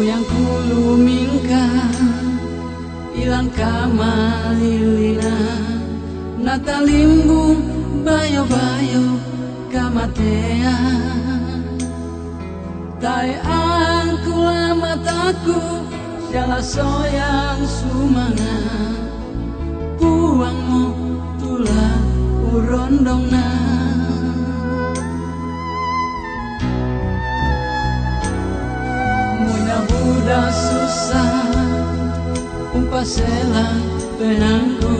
kulu mingka ilang kamalilina natalimbung bayo-bayo kamatea. Tai angku mataku Salah soyang sumanga Puangmu urondong Umpaselang penangku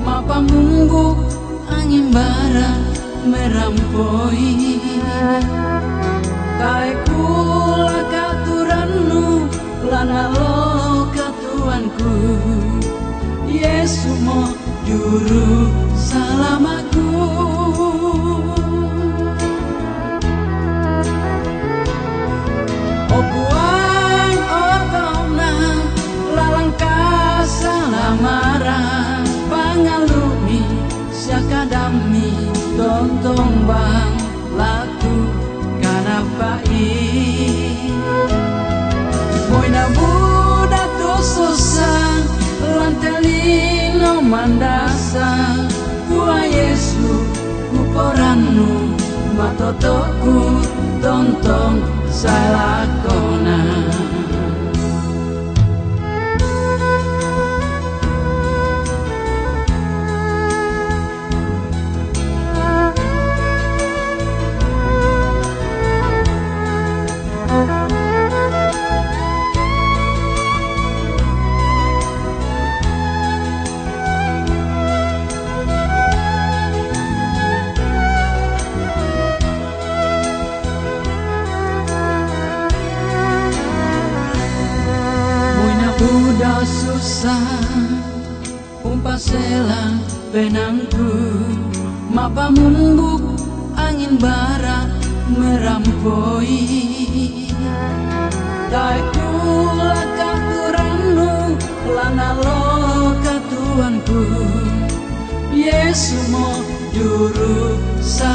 Mapa mumbuk angin bara merampoi. Tai kula lana lo katuanku. Yesu mo juru salamaku mandasa Kua Yesu kuporanu matotoku tontong salakona susah. Umpasela penangku Mapa mumbuk angin bara merampoi. Tai kula katuranu lana lo katuanku Yesu mo juru salamatku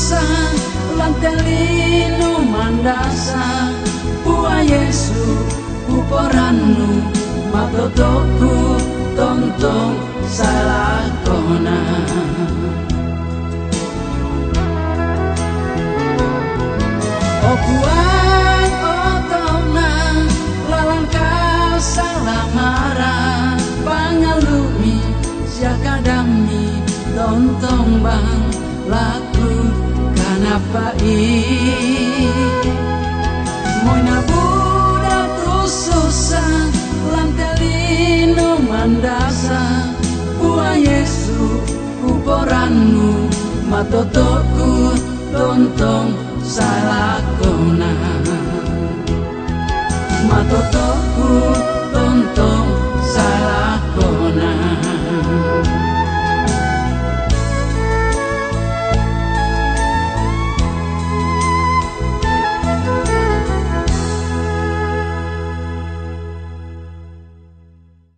susah lantelino mandasa Pua Yesu uporanu matotoku tontong salakona Okuan otona lalang kasalamara pangalumi siakadami tontong bang laku kanapai Moina buda tu susah lantelino mandasa Pua Yesu kuporanu matotoku tontong salakona Matotoku